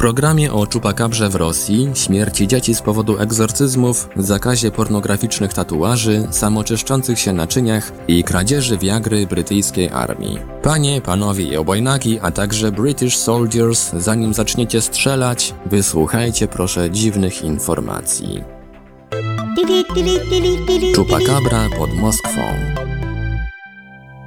programie o czupakabrze w Rosji, śmierci dzieci z powodu egzorcyzmów, zakazie pornograficznych tatuaży, samoczyszczących się naczyniach i kradzieży wiagry brytyjskiej armii. Panie, panowie i obojnaki, a także British Soldiers, zanim zaczniecie strzelać, wysłuchajcie proszę dziwnych informacji. Czupakabra pod Moskwą.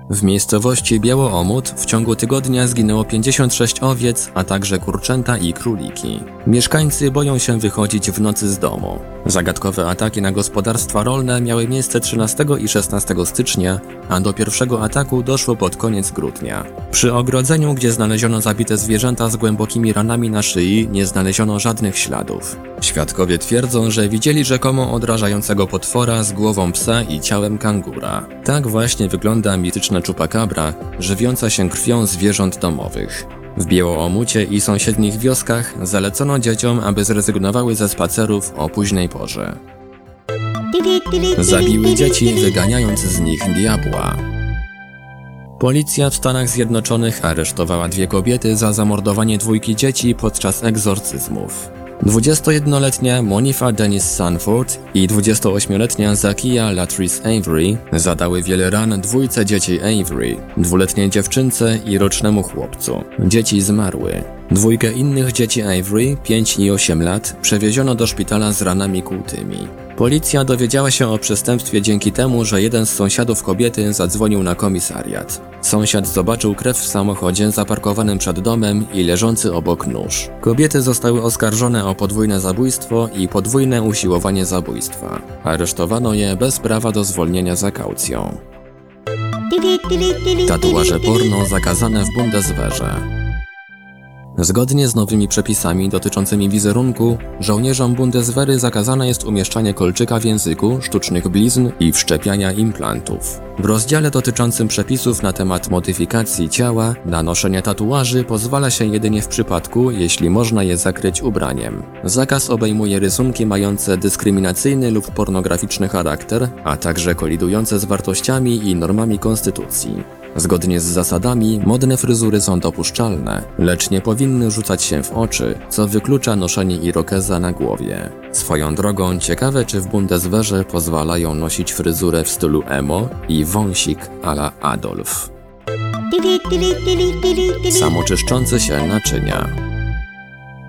W miejscowości Białoomut w ciągu tygodnia zginęło 56 owiec, a także kurczęta i króliki. Mieszkańcy boją się wychodzić w nocy z domu. Zagadkowe ataki na gospodarstwa rolne miały miejsce 13 i 16 stycznia, a do pierwszego ataku doszło pod koniec grudnia. Przy ogrodzeniu, gdzie znaleziono zabite zwierzęta z głębokimi ranami na szyi, nie znaleziono żadnych śladów. Świadkowie twierdzą, że widzieli rzekomo odrażającego potwora z głową psa i ciałem kangura. Tak właśnie wygląda mityczna czupakabra, żywiąca się krwią zwierząt domowych. W Białoomucie i sąsiednich wioskach zalecono dzieciom, aby zrezygnowały ze spacerów o późnej porze. Zabiły dzieci, wyganiając z nich diabła. Policja w Stanach Zjednoczonych aresztowała dwie kobiety za zamordowanie dwójki dzieci podczas egzorcyzmów. 21-letnia Monifa Dennis Sanford i 28-letnia Zakia Latrice Avery zadały wiele ran dwójce dzieci Avery, dwuletniej dziewczynce i rocznemu chłopcu. Dzieci zmarły. Dwójkę innych dzieci Avery, 5 i 8 lat, przewieziono do szpitala z ranami kłutymi. Policja dowiedziała się o przestępstwie dzięki temu, że jeden z sąsiadów kobiety zadzwonił na komisariat. Sąsiad zobaczył krew w samochodzie zaparkowanym przed domem i leżący obok nóż. Kobiety zostały oskarżone o podwójne zabójstwo i podwójne usiłowanie zabójstwa. Aresztowano je bez prawa do zwolnienia za kaucją. Tatuaże porno zakazane w Bundeswehrze. Zgodnie z nowymi przepisami dotyczącymi wizerunku, żołnierzom Bundeswehry zakazane jest umieszczanie kolczyka w języku, sztucznych blizn i wszczepiania implantów. W rozdziale dotyczącym przepisów na temat modyfikacji ciała, na noszenie tatuaży pozwala się jedynie w przypadku, jeśli można je zakryć ubraniem. Zakaz obejmuje rysunki mające dyskryminacyjny lub pornograficzny charakter, a także kolidujące z wartościami i normami konstytucji. Zgodnie z zasadami, modne fryzury są dopuszczalne, lecz nie powinny rzucać się w oczy, co wyklucza noszenie irokeza na głowie. Swoją drogą, ciekawe czy w Bundeswehrze pozwalają nosić fryzurę w stylu emo i wąsik a la Adolf. Samoczyszczące się naczynia.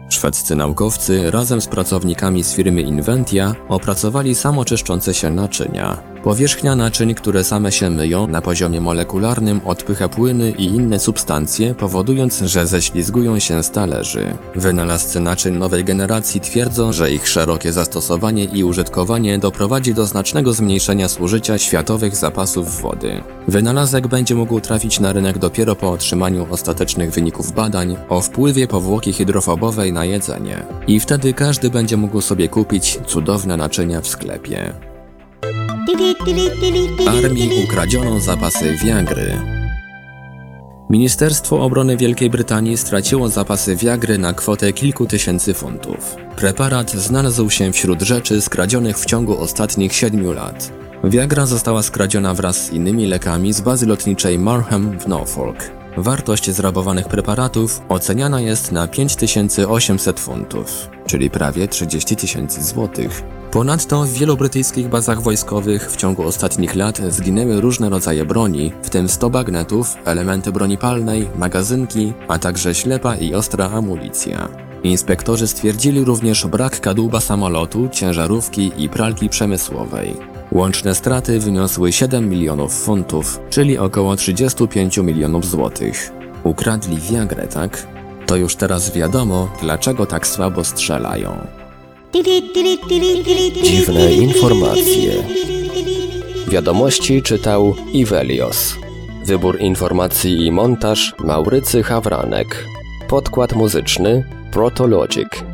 Szwedzcy naukowcy razem z pracownikami z firmy Inventia opracowali samoczyszczące się naczynia. Powierzchnia naczyń, które same się myją na poziomie molekularnym odpycha płyny i inne substancje, powodując, że ześlizgują się z talerzy. Wynalazcy naczyń nowej generacji twierdzą, że ich szerokie zastosowanie i użytkowanie doprowadzi do znacznego zmniejszenia zużycia światowych zapasów wody. Wynalazek będzie mógł trafić na rynek dopiero po otrzymaniu ostatecznych wyników badań o wpływie powłoki hydrofobowej na jedzenie. I wtedy każdy będzie mógł sobie kupić cudowne naczynia w sklepie. Armii ukradziono zapasy Viagry. Ministerstwo Obrony Wielkiej Brytanii straciło zapasy Viagry na kwotę kilku tysięcy funtów. Preparat znalazł się wśród rzeczy skradzionych w ciągu ostatnich siedmiu lat. Viagra została skradziona wraz z innymi lekami z bazy lotniczej Marham w Norfolk. Wartość zrabowanych preparatów oceniana jest na 5800 funtów, czyli prawie 30 tysięcy złotych. Ponadto w wielu brytyjskich bazach wojskowych w ciągu ostatnich lat zginęły różne rodzaje broni, w tym 100 bagnetów, elementy broni palnej, magazynki, a także ślepa i ostra amunicja. Inspektorzy stwierdzili również brak kadłuba samolotu, ciężarówki i pralki przemysłowej. Łączne straty wyniosły 7 milionów funtów, czyli około 35 milionów złotych. Ukradli Viagrę, tak? To już teraz wiadomo, dlaczego tak słabo strzelają. Dziwne informacje. Wiadomości czytał Ivelios. Wybór informacji i montaż Maurycy Hawranek. Podkład muzyczny Protologic.